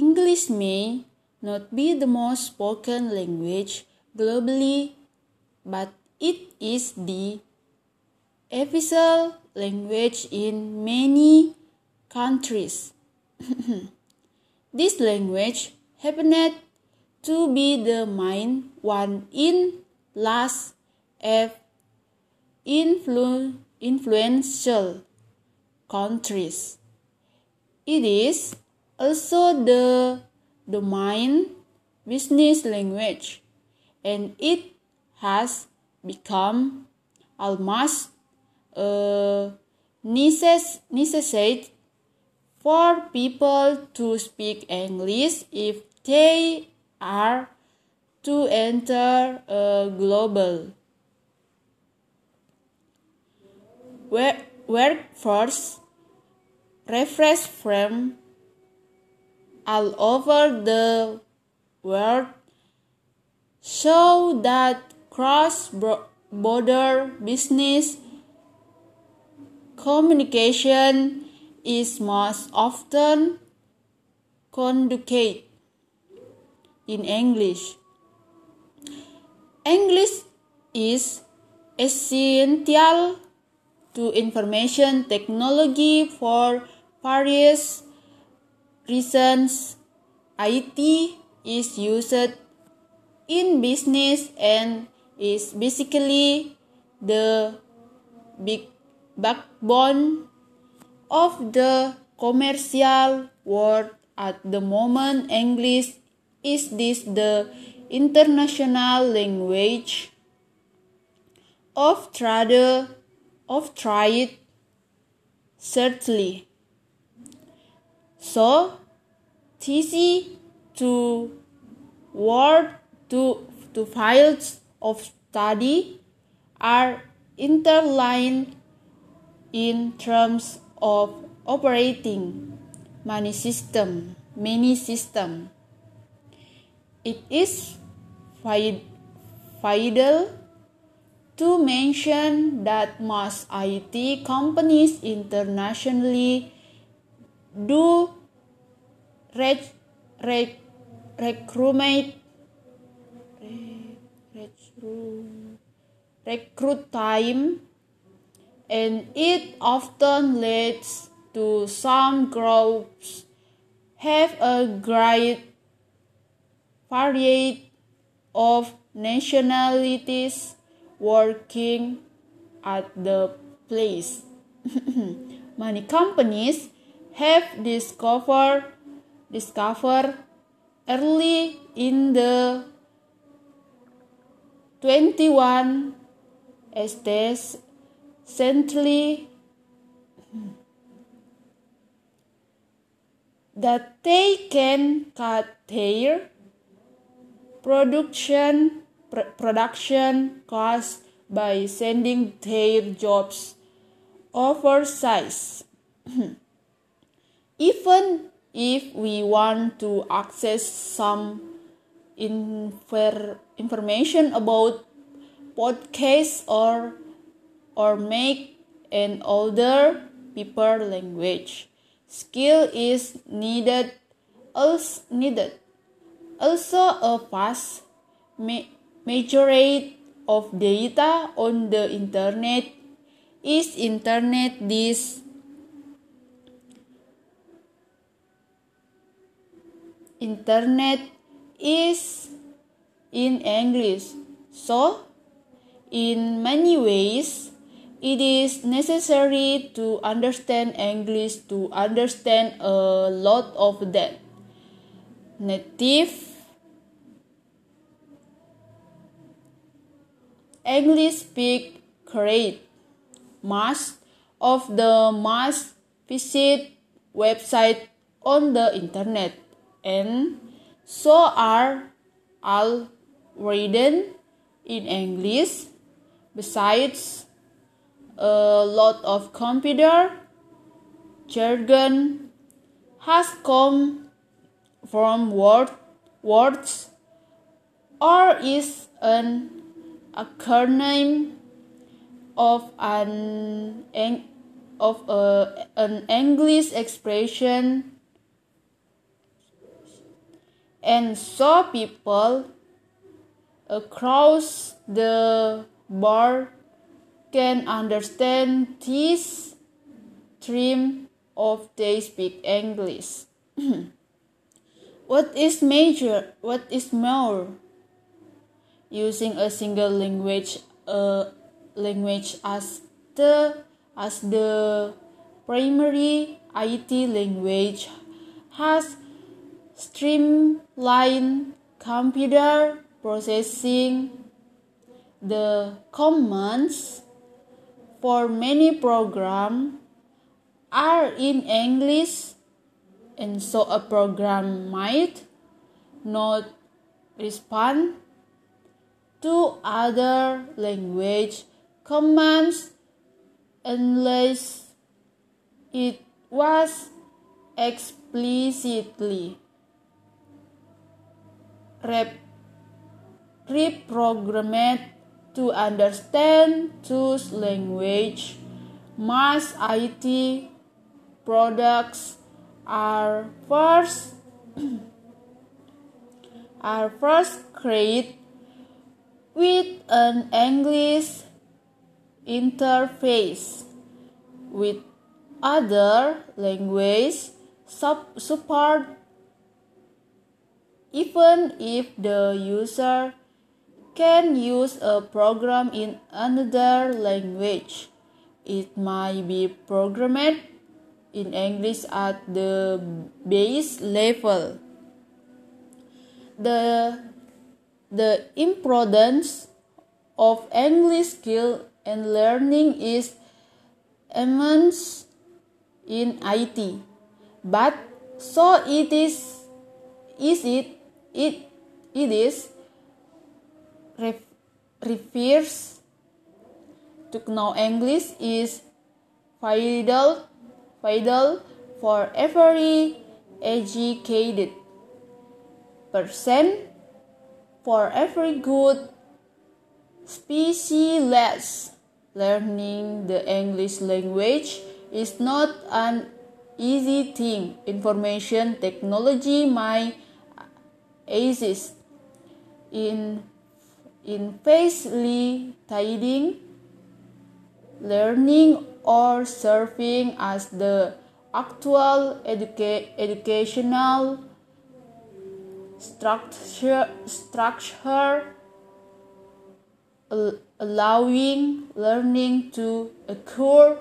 English may not be the most spoken language globally, but it is the official language in many countries. this language happened to be the main one in last F influ- influential countries. It is also the domain business language and it has become almost a necessity for people to speak English if they are to enter a global workforce refresh from all over the world show that cross border business communication is most often conducted in English. English is essential to information technology for various reasons. IT is used in business and is basically the big backbone of the commercial world at the moment. English is this the international language of trade of trade certainly so TC to word to to files of study are interlined in terms of operating many system many system. It is vital to mention that most IT companies internationally do rec- rec- recruitment recruit time and it often leads to some groups have a great variety of nationalities working at the place. Many companies have discovered discovered early in the 21 states century that they can cut their production pr production costs by sending their jobs oversized. Even if we want to access some infer information about podcasts or or make an older people language skill is needed also needed. Also a vast ma majority of data on the internet is internet this internet is in English. So, in many ways, it is necessary to understand English to understand a lot of that. Native English speak great. Most of the must visit website on the internet and so are all written in English. Besides, a lot of computer jargon has come from word, words or is an acronym of an of a, an English expression and so people across the board can understand this stream of they speak English. what is major? What is more? Using a single language, a language as the as the primary IT language has streamlined computer processing. The commands for many programs are in English and so a program might not respond to other language commands unless it was explicitly reprogrammed to understand those language. Mass IT products are first are first created with an English interface with other language support even if the user can use a program in another language. It might be programmed in English at the base level. The, the importance of English skill and learning is immense in IT, but so it is is it it it is ref, refers to know English is vital vital for every educated person for every good species. Learning the English language is not an easy thing. Information technology might exist in in facilitating tiding learning or serving as the actual educa- educational structure, structure allowing learning to occur.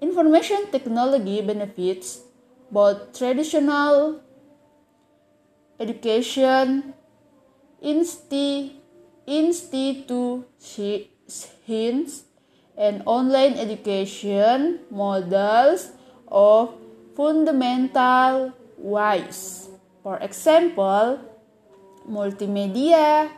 Information technology benefits both traditional education insti- institutions and online education models of fundamental wise. For example, multimedia,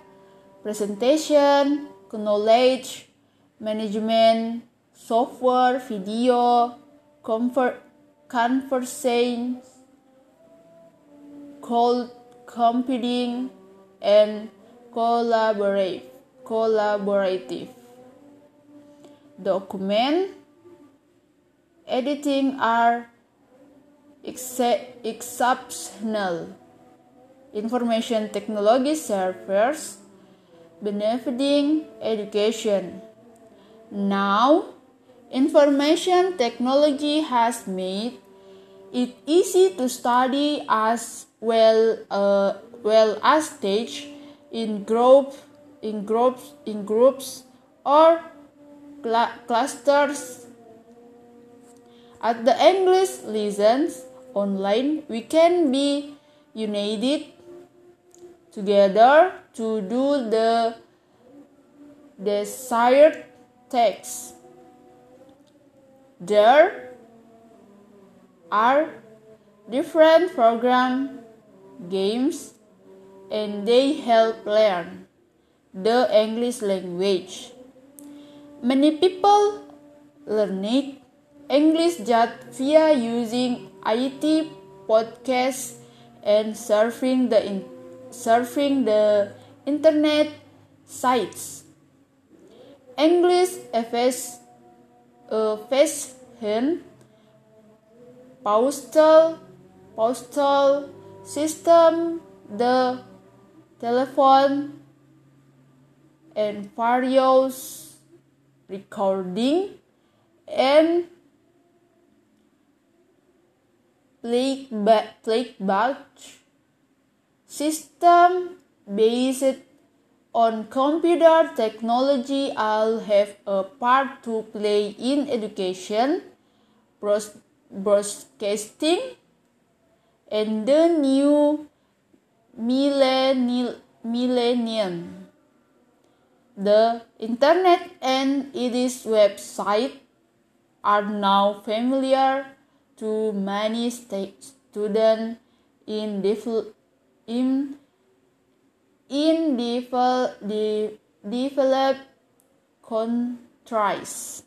presentation, knowledge, management, software, video, confer- conversations, call computing, and collaborative. collaborative. Document editing are exceptional. Information technology servers benefiting education. Now, information technology has made it easy to study as well uh, well as stage in group in groups in groups or cl clusters. At the English lessons online we can be united together to do the desired text. There are different program games and they help learn the English language. Many people learn English just via using IT podcasts and surfing the in, surfing the internet sites. English FS uh, fashion postal postal system the telephone and various recording and playback system based on computer technology. I'll have a part to play in education, broadcasting, and the new millennium. The internet and its website are now familiar to many students in, in in developed countries.